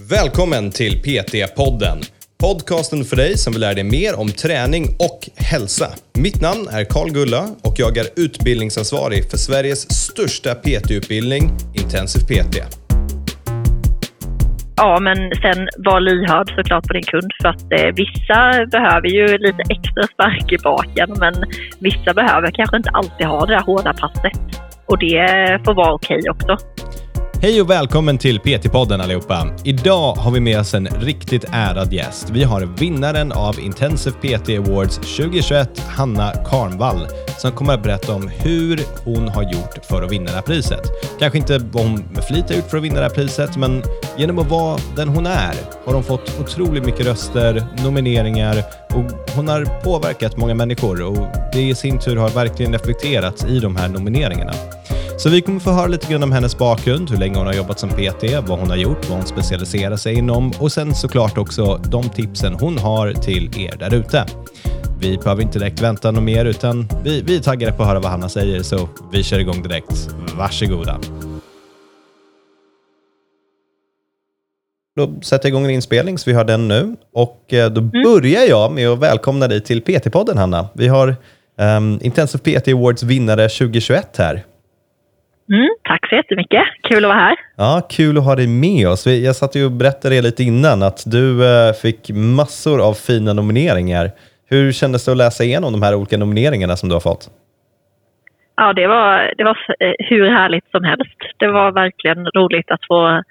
Välkommen till PT-podden. Podcasten för dig som vill lära dig mer om träning och hälsa. Mitt namn är Karl Gulla och jag är utbildningsansvarig för Sveriges största PT-utbildning, Intensiv PT. Ja, men sen var lyhörd såklart på din kund för att eh, vissa behöver ju lite extra spark i baken men vissa behöver kanske inte alltid ha det där hårda passet och det får vara okej också. Hej och välkommen till PT-podden allihopa. Idag har vi med oss en riktigt ärad gäst. Vi har vinnaren av Intensive PT Awards 2021, Hanna Karnvall, som kommer att berätta om hur hon har gjort för att vinna det här priset. Kanske inte vad hon med flit har gjort för att vinna det här priset, men genom att vara den hon är har hon fått otroligt mycket röster, nomineringar och hon har påverkat många människor och det i sin tur har verkligen reflekterats i de här nomineringarna. Så vi kommer få höra lite grann om hennes bakgrund, hur länge hon har jobbat som PT, vad hon har gjort, vad hon specialiserar sig inom och sen såklart också de tipsen hon har till er där ute. Vi behöver inte direkt vänta något mer utan vi, vi är taggade på att höra vad Hanna säger så vi kör igång direkt. Varsågoda. Då sätter jag igång en inspelning så vi har den nu och eh, då börjar jag med att välkomna dig till PT-podden Hanna. Vi har um, Intensive PT Awards vinnare 2021 här. Mm, tack så jättemycket. Kul att vara här. Ja, kul att ha dig med oss. Jag satt ju och berättade det lite innan att du eh, fick massor av fina nomineringar. Hur kändes det att läsa igenom de här olika nomineringarna som du har fått? Ja, det var, det var eh, hur härligt som helst. Det var verkligen roligt att få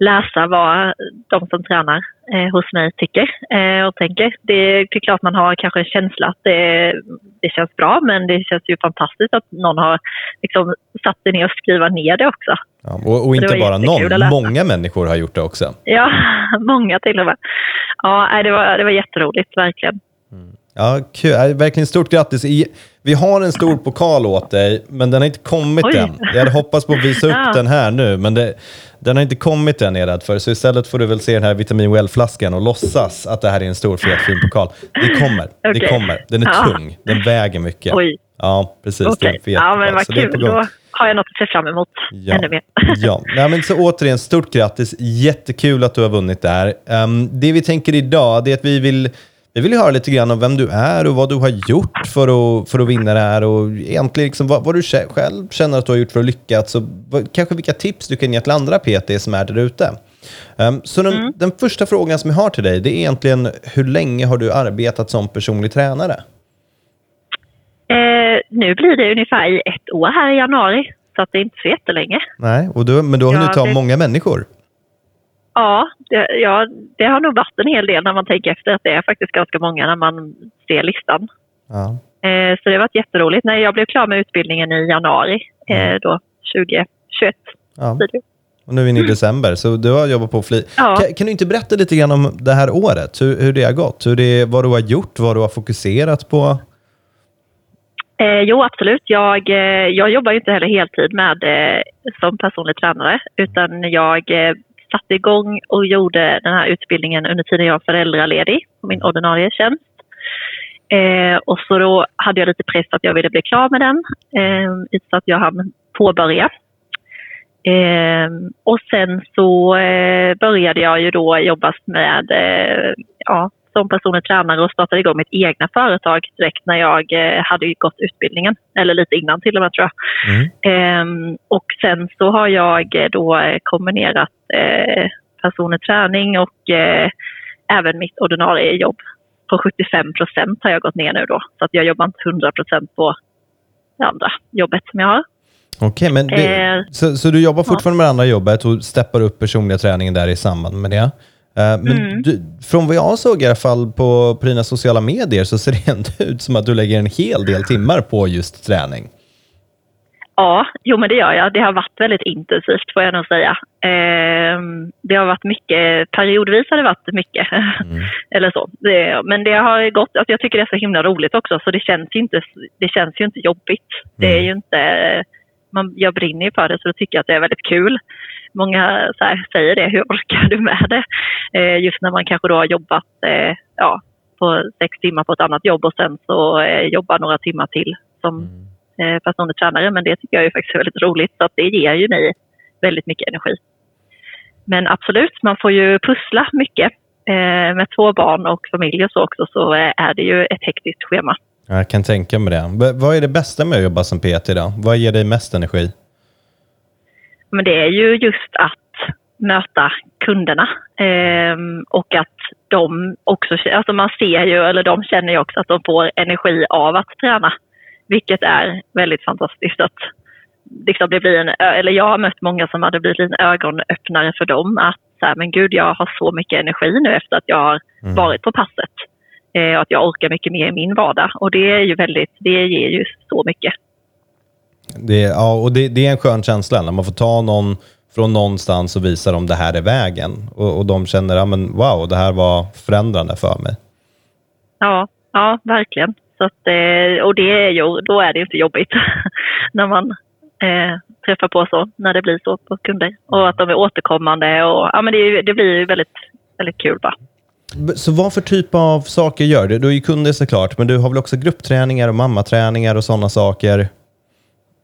läsa vad de som tränar eh, hos mig tycker eh, och tänker. Det är klart man har kanske en känsla att det, det känns bra men det känns ju fantastiskt att någon har liksom satt sig ner och skriva ner det också. Ja, och, och Det inte bara någon, många människor har gjort det också. Ja, många till och med. Ja, det var, det var jätteroligt, verkligen. Ja, kul. Verkligen stort grattis. Vi har en stor pokal åt dig, men den har inte kommit Oj. än. Jag hade hoppats på att visa upp Ja. den här nu, men det, den har inte kommit än, är jag för. Så istället får du väl se den här vitamin well-flaskan och låtsas att det här är en stor, fet, fin pokal. Det kommer. Det Okej. kommer. Den är Ja. tung. Den väger mycket. Oj. Ja, precis. Det är en fet Ja, men vad det kul. Då har jag något att se fram emot Ja. ännu mer. Ja, Nej, men så återigen, stort grattis. Jättekul att du har vunnit där. Um, det vi tänker idag det är att vi vill, vi vill höra lite grann om vem du är och vad du har gjort för att, för att vinna det här och egentligen liksom vad, vad du själv känner att du har gjort för att lyckas och vad, kanske vilka tips du kan ge till andra PT som är där ute. Um, så den, Mm. den första frågan som jag har till dig det är egentligen hur länge har du arbetat som personlig tränare? Eh, nu blir det ungefär i ett år här i januari, så att det är inte så jättelänge. Nej, och du, men du har Ja, hunnit ta det- många människor. Ja det, ja, det har nog varit en hel del när man tänker efter att det är faktiskt ganska många när man ser listan. Ja. Eh, så det har varit jätteroligt. När jag blev klar med utbildningen i januari, eh, då 2021, Ja. Och nu är vi inne i december, så du har jobbat på flit. Ja. Kan, kan du inte berätta lite grann om det här året? Hur, hur det har gått? Hur det, vad du har gjort? Vad du har fokuserat på? Eh, jo, absolut. Jag, eh, jag jobbar ju inte heller heltid med eh, som personlig tränare utan jag eh, satte igång och gjorde den här utbildningen under tiden jag var föräldraledig på min ordinarie tjänst. Eh, och så då hade jag lite press att jag ville bli klar med den eh, så att jag hann påbörja. Eh, och sen så eh, började jag ju då jobba med eh, ja, som personlig tränare och startade igång mitt egna företag direkt när jag eh, hade gått utbildningen. Eller lite innan till och med tror jag. Mm. Ehm, och sen så har jag eh, då eh, kombinerat eh, personlig träning och eh, även mitt ordinarie jobb. På 75 procent har jag gått ner nu då. Så att jag jobbar inte 100 procent på det andra jobbet som jag har. Okej, men det, Eh, så, så du jobbar fortfarande med det andra jobbet och steppar upp personliga träningen där i samband med det? Eh, men Mm. du, från vad jag såg i alla fall på, på dina sociala medier så ser det ändå ut som att du lägger en hel del timmar på just träning. Ja, jo men det gör jag. Det har varit väldigt intensivt får jag nog säga. Ehm, det har varit mycket, periodvis har det varit mycket. Eller så. Det, men det har gått, alltså jag tycker det är så himla roligt också så det känns ju inte, det känns ju inte jobbigt. Det är ju inte, man, jag brinner ju för det så då tycker jag att det är väldigt kul. Många så här, säger det, hur orkar du med det? Eh, just när man kanske då har jobbat eh, ja, på sex timmar på ett annat jobb och sen så eh, jobbar några timmar till som eh, personlig tränare. Men det tycker jag är faktiskt väldigt roligt så att det ger ju mig väldigt mycket energi. Men absolut, man får ju pussla mycket. Eh, med två barn och familj och så också så eh, är det ju ett hektiskt schema. Jag kan tänka mig det. Vad är det bästa med att jobba som PT då? Vad ger dig mest energi? Men det är ju just att möta kunderna eh, och att de också, alltså man ser ju, eller de känner ju också att de får energi av att träna. Vilket är väldigt fantastiskt att liksom det blir en, eller jag har mött många som hade blivit en ögonöppnare för dem att så här, men gud jag har så mycket energi nu efter att jag har mm. varit på passet. Eh, och att jag orkar mycket mer i min vardag och det är ju väldigt, det ger ju så mycket. Det, ja, och det, det är en skön känsla när man får ta någon från någonstans och visa dem det här är vägen. Och, och de känner, ja men wow, det här var förändrande för mig. Ja, ja verkligen. Så att, eh, och det är ju, då är det inte jobbigt när man eh, träffar på så, när det blir så på kunder. Och att de är återkommande och ja men det, det blir väldigt, väldigt kul bara. Så vad för typ av saker gör du? Du är ju kunder såklart, men du har väl också gruppträningar och mammaträningar och sådana saker?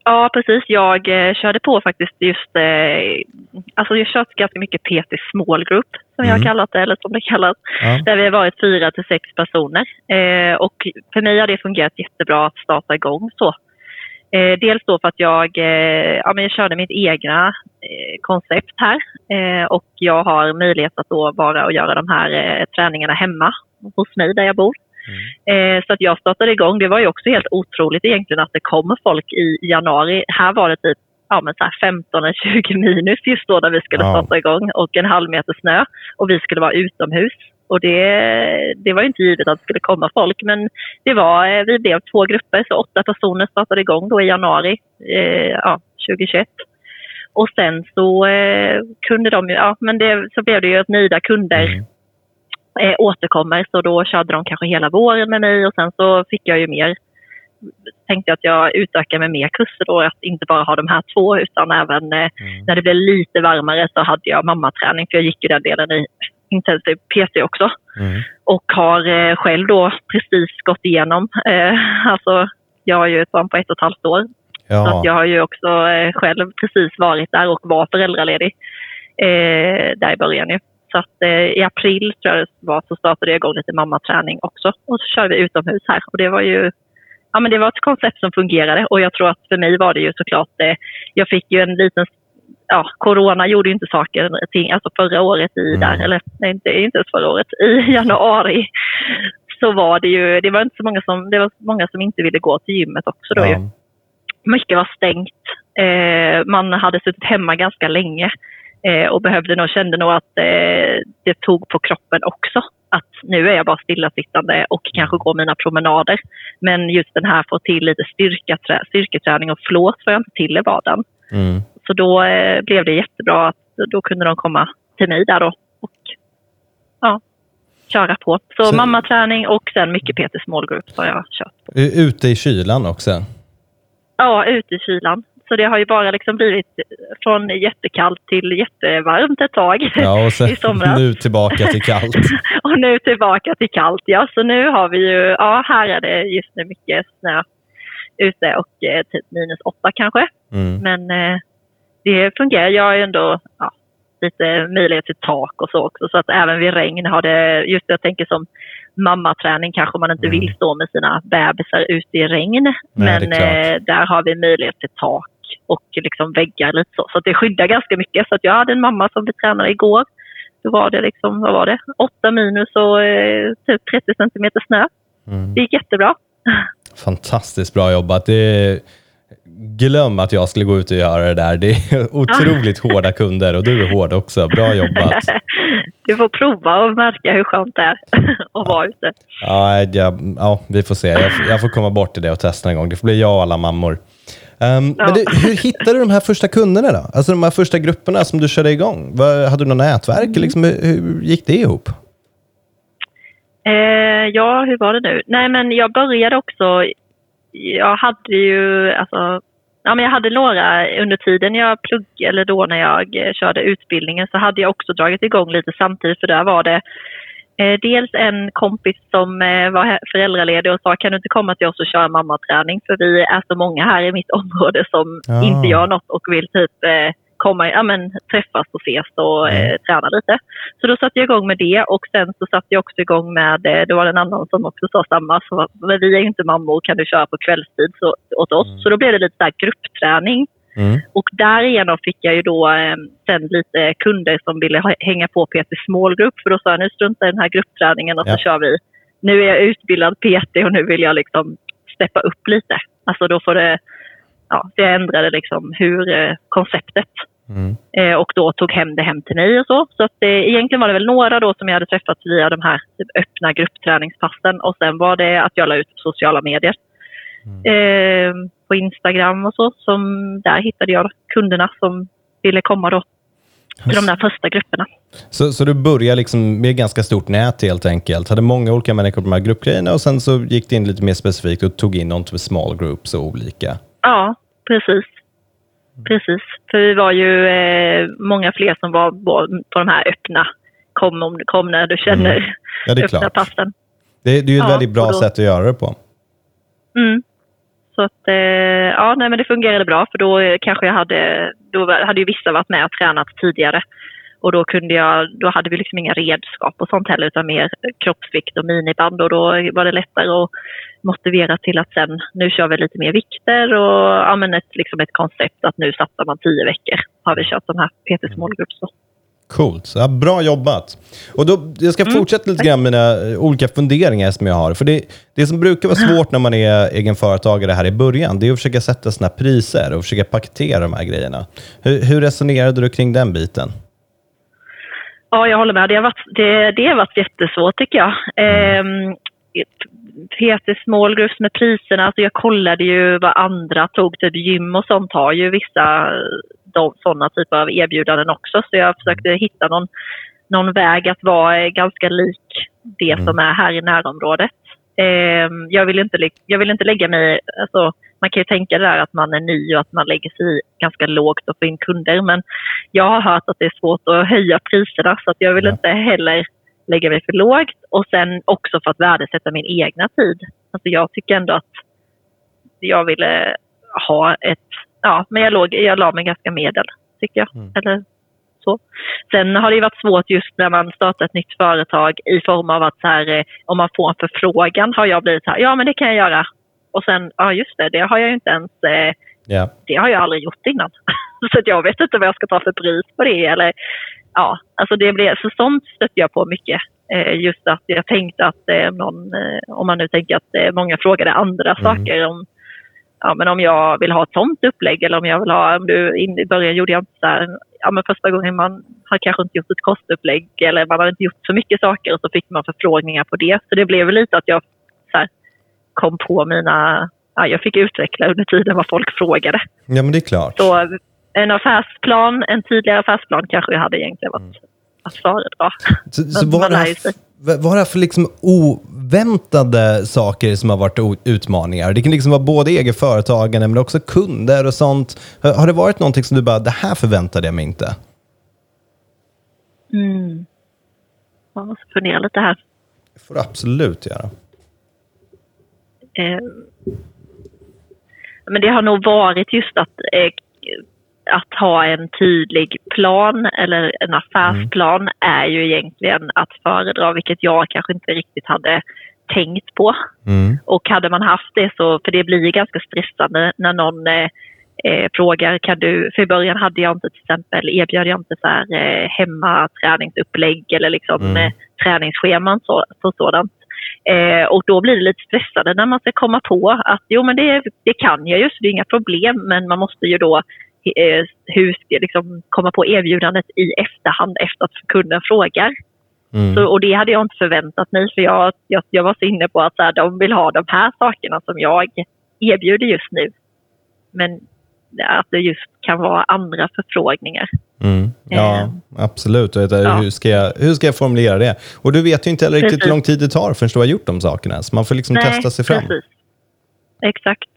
Ja, precis. Jag eh, körde på faktiskt just... Eh, alltså jag kört ganska mycket PT Small Group, som mm. jag har kallat det, eller som det kallas. Ja. Där vi har varit fyra till sex personer. Eh, och för mig har det fungerat jättebra att starta igång så. Eh, dels då för att jag, eh, ja, men jag körde mitt egna eh, koncept här eh, och jag har möjlighet att då vara och göra de här eh, träningarna hemma hos mig där jag bor. Mm. så att jag startade igång. Det var ju också helt otroligt egentligen att det kommer folk i januari. Här var det typ ja, men så 15 eller 20 minus just då när vi skulle wow. starta igång och en halv meter snö och vi skulle vara utomhus. Och det, det var inte givet att det skulle komma folk, men det var, eh, vi blev två grupper, så åtta personer startade igång då i januari eh, ja, 2021. Och sen så eh, kunde de ju, ja men det, så blev det ju att nöjda kunder mm. Eh, återkommer, så då körde de kanske hela våren med mig och sen så fick jag ju mer tänkte jag att jag utökar med mer kurser då, att inte bara ha de här två utan även eh, mm. när det blev lite varmare så hade jag mammaträning för jag gick ju den delen i intensiv PT också. Mm. Och har eh, själv då precis gått igenom, eh, alltså jag har ju ett barn på ett och ett halvt år. Ja. Så att jag har ju också eh, själv precis varit där och var föräldraledig eh, där i början ju. Så att eh, i april tror jag det var så startade jag igång lite mammaträning också och så körde vi utomhus här och det var ju ja, men det var ett koncept som fungerade och jag tror att för mig var det ju såklart, eh, jag fick ju en liten ja, corona gjorde ju inte saker ting, alltså förra året i mm. där, eller nej, inte, inte ens förra året, i januari så var det ju, det var inte så många som, det var många som inte ville gå till gymmet också då ja. ju. Mycket var stängt. Eh, man hade suttit hemma ganska länge eh, och behövde nog, kände nog att eh, det tog på kroppen också. Att nu är jag bara stillasittande och kanske går mina promenader. Men just den här få till lite styrka, styrketräning och flås får jag inte till i vardagen. Mm. Så då eh, blev det jättebra att då kunde de komma till mig där då och ja, köra på. Så, så mammaträning och sen mycket PT Small Group har jag kört. Ute i kylan också? Ja, ute i kylan. Så det har ju bara liksom blivit från jättekallt till jättevarmt ett tag ja, och sen, i somras. nu tillbaka till kallt. och nu tillbaka till kallt, ja. Så nu har vi ju, ja här är det just nu mycket snö ute och eh, typ minus åtta kanske. Mm. Men eh, det fungerar. Jag har ju ändå ja, lite möjlighet till tak och så också. Så att även vid regn har det, just jag tänker som mammaträning kanske man inte mm. vill stå med sina bebisar ute i regn. Nej, men eh, där har vi möjlighet till tak och liksom väggar lite så. Så det skyddar ganska mycket. Så att jag hade en mamma som vi tränade igår. Då var det liksom, vad var det, 8 minus och eh, typ 30 centimeter snö. Mm. Det gick jättebra. Fantastiskt bra jobbat. Det glöm att jag skulle gå ut och göra det där. Det är otroligt hårda kunder och du är hård också. Bra jobbat. Du får prova och märka hur skönt det är att vara ute. Ja, ja, ja, vi får se. Jag, jag, får komma bort till det och testa en gång. Det får bli jag och alla mammor. Um, ja. men du, hur hittade du de här första kunderna då? Alltså de här första grupperna som du körde igång. Var, hade du något nätverk? Mm. Liksom, hur, hur gick det ihop? Eh, ja, hur var det nu? Nej, men jag började också jag hade ju, alltså, ja, men jag hade några under tiden jag pluggade, eller då när jag eh, körde utbildningen så hade jag också dragit igång lite samtidigt för där var det eh, dels en kompis som eh, var föräldraledig och sa kan du inte komma till oss och köra mammaträning för vi är så många här i mitt område som ja. inte gör något och vill typ eh, komma, ja, men, träffas och ses och Mm. eh, träna lite. Så då satte jag igång med det och sen så satte jag också igång med, eh, det var en annan som också sa samma, så, men vi är ju inte mammor, kan du köra på kvällstid så, åt oss? Mm. Så då blev det lite så gruppträning. Mm. Och därigenom fick jag ju då eh, sen lite kunder som ville ha, hänga på Small Group. För då sa jag nu struntar i den här gruppträningen och Ja. så kör vi. Nu är jag utbildad PT och nu vill jag liksom steppa upp lite. Alltså då får det, ja, så jag ändrade liksom hur eh, konceptet. Mm. Eh, och då tog hem det hem till mig och så. Så att, eh, egentligen var det väl några då som jag hade träffat via de här typ, öppna gruppträningspassen. Och sen var det att jag la ut på sociala medier. Eh, på Instagram och så. Som, där hittade jag kunderna som ville komma då till de där första grupperna. Så, så du började liksom med ett ganska stort nät helt enkelt. Hade många olika människor på de här gruppgrejerna och sen så gick det in lite mer specifikt och tog in något med small groups och olika. Ja, precis. Precis. För vi var ju eh, många fler som var på de här öppna. Kom, om, kom när du känner Mm. Ja, det är öppna klart. passen. Det, det är ju ett Ja, väldigt bra då- sätt att göra det på. Mm. Så att, eh, ja, nej, men det fungerade bra för då eh, kanske jag hade, då hade ju vissa varit med och tränat tidigare. Och då, kunde jag, då hade vi liksom inga redskap och sånt heller utan mer kroppsvikt och miniband och då var det lättare att motivera till att sen, nu kör vi lite mer vikter och ja, men ett, liksom ett koncept att nu satsar man tio veckor har vi kört de här PT Small Groups. då. Coolt. Ja, bra jobbat. Och då, jag ska fortsätta lite grann med mina eh, olika funderingar som jag har. För det, det som brukar vara svårt när man är egenföretagare här i början, det är att försöka sätta sina priser och försöka paketera de här grejerna. Hur, hur resonerade du kring den biten? Ja, jag håller med. Det har varit, det, det har varit jättesvårt tycker jag. Ehm, PT Small Groups med priserna, alltså jag kollade ju vad andra tog, typ gym och sånt har ju vissa de, sådana typer av erbjudanden också. Så jag försökte hitta någon, någon väg att vara ganska lik det som är här i närområdet. Ehm, jag, vill inte, jag vill inte lägga mig, alltså, man kan ju tänka där att man är ny och att man lägger sig i ganska lågt och får in kunder. Men jag har hört att det är svårt att höja priserna så att jag vill Ja. inte heller lägga mig för lågt. Och sen också för att värdesätta min egna tid. Alltså jag tycker ändå att jag ville ha ett... Ja, men jag, låg, jag la mig ganska medel, tycker jag. Mm. Eller så. Sen har det varit svårt just när man startar ett nytt företag i form av att så här, eh, om man får en förfrågan har jag blivit så här, ja men det kan jag göra. Och sen, ja just det, det har jag ju inte ens eh, Ja. det har jag aldrig gjort innan. så jag vet inte vad jag ska ta för pris på det. Eller, ja, alltså det blev, så sånt stötte jag på mycket. Eh, just att jag tänkte att eh, någon, eh, om man nu tänker att eh, många frågade andra Mm. saker om Ja, men om jag vill ha ett sånt upplägg eller om jag vill ha, om du, in, i början gjorde jag inte så här, ja men första gången man har kanske inte gjort ett kostupplägg eller man har inte gjort så mycket saker och så fick man förfrågningar på det. Så det blev lite att jag kom på mina, ja jag fick utveckla under tiden vad folk frågade. ja, men det är klart. Så en affärsplan, en tydligare affärsplan kanske jag hade egentligen varit att föredra. Så, så vad, det här, vad har det här för liksom oväntade saker som har varit utmaningar? Det kan liksom vara både egenföretagande men också kunder och sånt. Har har det varit någonting som du bara, det här förväntade jag mig inte? Mm. Jag måste fundera lite här. Det får du absolut göra. Eh, men det har nog varit just att, eh, att ha en tydlig plan eller en affärsplan är ju egentligen att föredra, vilket jag kanske inte riktigt hade tänkt på. Mm. Och hade man haft det så, för det blir ganska stressande när någon eh, eh, frågar, kan du, för i början hade jag inte till exempel, erbjöd jag inte så här eh, hemmaträningsupplägg eller liksom Mm. eh, träningsscheman så, så sådant. Eh, och då blir det lite stressande när man ska komma på att jo men det, det kan jag ju, så det är inga problem, men man måste ju då eh, hur liksom komma på erbjudandet i efterhand efter att kunden frågar. Mm. Så, och det hade jag inte förväntat mig för jag, jag, jag var så inne på att så här, de vill ha de här sakerna som jag erbjuder just nu. Men att det just kan vara andra förfrågningar. Mm. Ja, Eh. absolut. Och Ja. hur, ska jag, hur ska jag formulera det? Och du vet ju inte heller riktigt hur lång tid det tar förrän du har gjort de sakerna. Så man får liksom testa sig fram. precis. Exakt.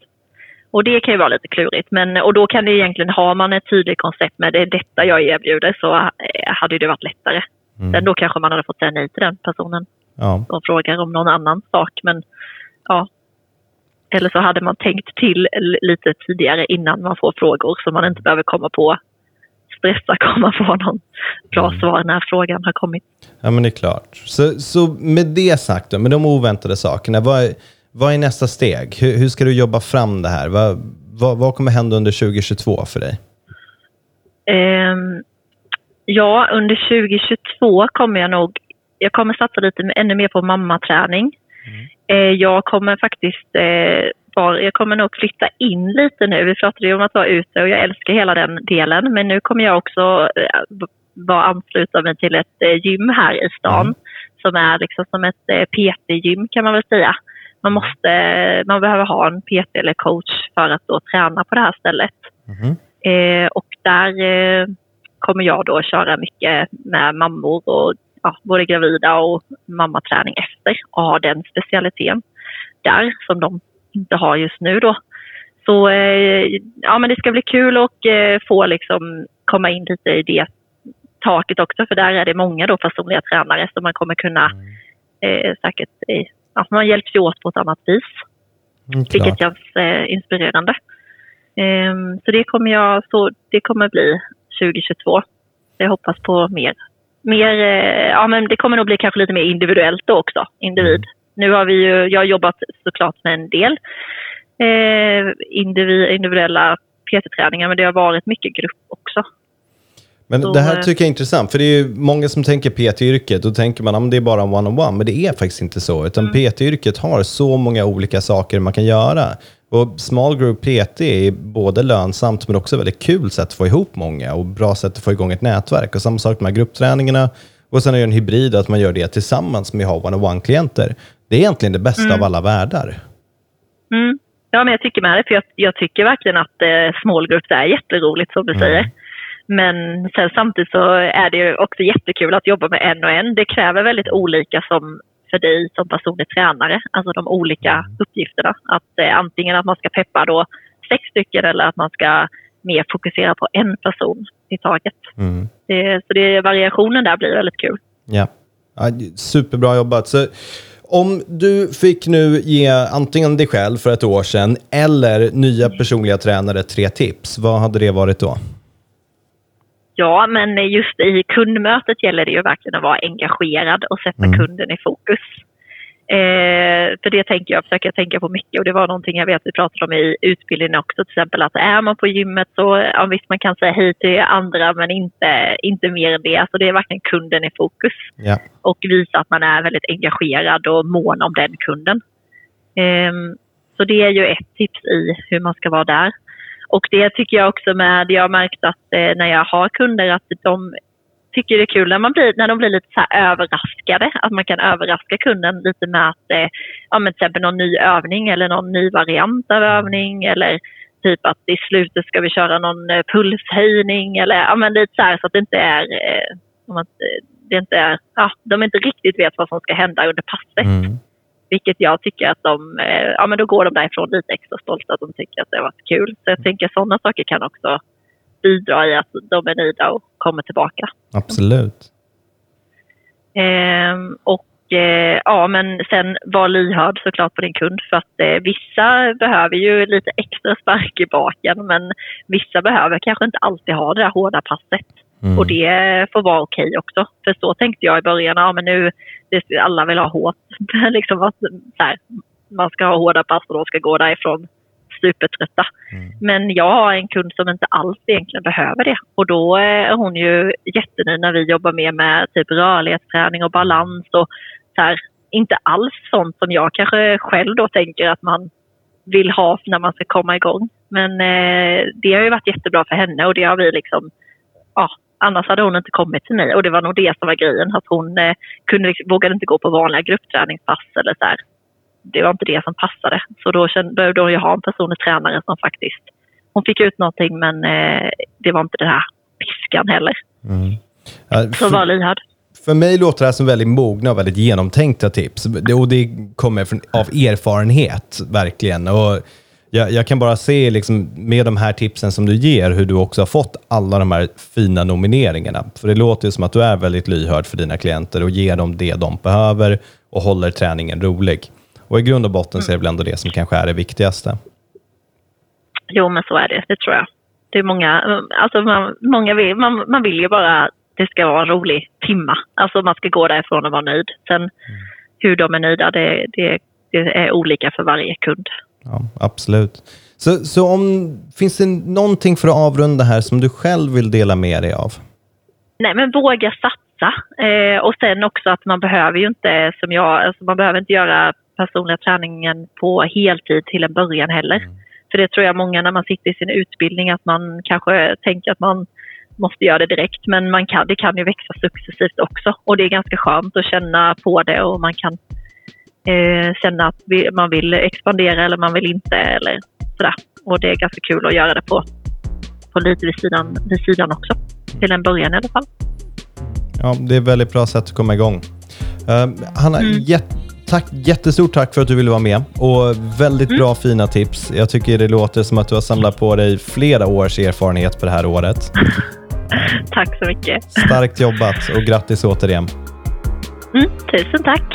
Och det kan ju vara lite klurigt. Men, och då kan det egentligen, har man ett tydligt koncept med det är detta jag erbjuder så eh, hade det varit lättare. Mm. Sen då kanske man hade fått säga nej till den personen. Ja. som frågar om någon annan sak. Men ja. Eller så hade man tänkt till lite tidigare innan man får frågor så man inte behöver komma på stressa komma på någon bra mm. svar när frågan har kommit. Ja, men det är klart. Så, så med det sagt, då, med de oväntade sakerna, vad är, vad är nästa steg? Hur, hur ska du jobba fram det här? Vad, vad, vad kommer hända under 2022 för dig? Um, ja, under 2022 kommer jag nog jag kommer satsa lite ännu mer på mammaträning. Mm. Eh, jag kommer faktiskt eh, jag kommer nog flytta in lite nu. Vi pratade ju om att vara ute och jag älskar hela den delen. Men nu kommer jag också eh, vara ansluta mig till ett gym här i stan mm. som är liksom som ett PT-gym kan man väl säga. Man, måste, man behöver ha en PT eller coach för att då träna på det här stället. Mm. Eh, och där eh, kommer jag då köra mycket med mammor och ja, både gravida och mammaträning efter och ha den specialiteten där som de inte har just nu då. Så eh, ja, men det ska bli kul att eh, få liksom komma in lite i det taket också för där är det många då personliga tränare som man kommer kunna mm. eh, säkert, ja, man hjälps ju åt på ett annat vis. Mm, vilket känns eh, inspirerande. Ehm, så det kommer jag, så det kommer bli 2022. Jag hoppas på mer. Mer eh, ja, men det kommer nog bli kanske lite mer individuellt då också, individ. Mm. Nu har vi ju, jag har jobbat såklart med en del eh, individuella PT-träningar men det har varit mycket grupp också. Men så, det här eh, tycker jag är intressant, för det är många som tänker PT-yrket, då tänker man att det är bara one-on-one, men det är faktiskt inte så. Utan mm. PT-yrket har så många olika saker man kan göra. Och small group PT är både lönsamt men också väldigt kul sätt att få ihop många och bra sätt att få igång ett nätverk. Och samma sak med gruppträningarna. Och sen är det en hybrid att man gör det tillsammans med ha one-on-one-klienter. Det är egentligen det bästa mm. av alla världar. Mm. Ja, men jag tycker med det. För jag, jag tycker verkligen att eh, small groups är jätteroligt som du mm. säger. Men sen samtidigt så är det också jättekul att jobba med en och en. Det kräver väldigt olika som för dig som personlig tränare, alltså de olika mm. uppgifterna. Att eh, antingen att man ska peppa då sex stycken eller att man ska mer fokusera på en person i taget. Mm. Det, så det, variationen där blir väldigt kul. Ja, ja superbra jobbat. Så om du fick nu ge antingen dig själv för ett år sedan eller nya personliga tränare tre tips, vad hade det varit då? Ja, men just i kundmötet gäller det ju verkligen att vara engagerad och sätta mm. kunden i fokus. Eh, för det tänker jag, försöker jag tänka på mycket och det var någonting jag vet vi pratade om i utbildningen också till exempel att är man på gymmet så ja, visst man kan säga hej till andra men inte, inte mer än det. Alltså det är verkligen kunden i fokus. Ja. Och visa att man är väldigt engagerad och mån om den kunden. Eh, så det är ju ett tips i hur man ska vara där. Och det tycker jag också med, jag har märkt att eh, när jag har kunder att de tycker det är kul när, man blir, när de blir lite så överraskade. Att man kan överraska kunden lite med att, eh, ja, men till exempel någon ny övning eller någon ny variant av övning eller typ att i slutet ska vi köra någon eh, pulshöjning eller ja, men lite så här så att det inte är, eh, att eh, det inte är, ja, de inte riktigt vet vad som ska hända under passet. Mm. Vilket jag tycker att de, eh, ja men då går de därifrån lite extra stolta att de tycker att det har varit kul. Så jag tänker att sådana saker kan också bidra i att de är nöjda och kommer tillbaka. Absolut. Ehm, och eh, ja, men sen var lyhörd såklart på din kund för att eh, vissa behöver ju lite extra spark i baken men vissa behöver kanske inte alltid ha det där hårda passet. Mm. Och det får vara okej okay också. För så tänkte jag i början, ja men nu, alla vill ha hårt. liksom att, så här, man ska ha hårda pass och de ska gå därifrån supertrötta. Mm. Men jag har en kund som inte alls egentligen behöver det. Och då är hon ju jättenöjd när vi jobbar mer med typ rörlighetsträning och balans och så här, inte alls sånt som jag kanske själv då tänker att man vill ha när man ska komma igång. Men eh, det har ju varit jättebra för henne och det har vi liksom, ja, annars hade hon inte kommit till mig och det var nog det som var grejen, att hon eh, kunde, vågade inte gå på vanliga gruppträningspass eller så här det var inte det som passade. Så då behövde hon ju ha en personlig tränare som faktiskt... Hon fick ut någonting men eh, det var inte den här piskan heller. Mm. Ja, så var lyhörd. För mig låter det här som väldigt mogna och väldigt genomtänkta tips. Det, och det kommer från, av erfarenhet, verkligen. Och jag, jag, kan bara se liksom, med de här tipsen som du ger hur du också har fått alla de här fina nomineringarna. För det låter ju som att du är väldigt lyhörd för dina klienter och ger dem det de behöver och håller träningen rolig. Och i grund och botten så är det väl ändå det som kanske är det viktigaste. Jo, men så är det. Det tror jag. Det är många, alltså man, många vill, man, man vill ju bara att det ska vara en rolig timma. Alltså man ska gå därifrån och vara nöjd. Sen mm. hur de är nöjda, det, det, det är olika för varje kund. Ja, absolut. Så, så om, finns det någonting för att avrunda här som du själv vill dela med dig av? Nej, men våga satsa. Eh, och sen också att man behöver ju inte, som jag, alltså man behöver inte göra personliga träningen på heltid till en början heller. Mm. För det tror jag många när man sitter i sin utbildning att man kanske tänker att man måste göra det direkt. Men man kan, det kan ju växa successivt också. Och det är ganska skönt att känna på det och man kan eh, känna att vi, man vill expandera eller man vill inte eller sådär. Och det är ganska kul att göra det på, på lite vid sidan, vid sidan också. Till en början i alla fall. Ja, det är ett väldigt bra sätt att komma igång. Uh, Hanna, mm. jätte Tack, jättestort tack för att du ville vara med och väldigt mm. bra fina tips. Jag tycker det låter som att du har samlat på dig flera års erfarenhet på det här året. tack så mycket. Starkt jobbat och grattis återigen. Mm, tusen tack.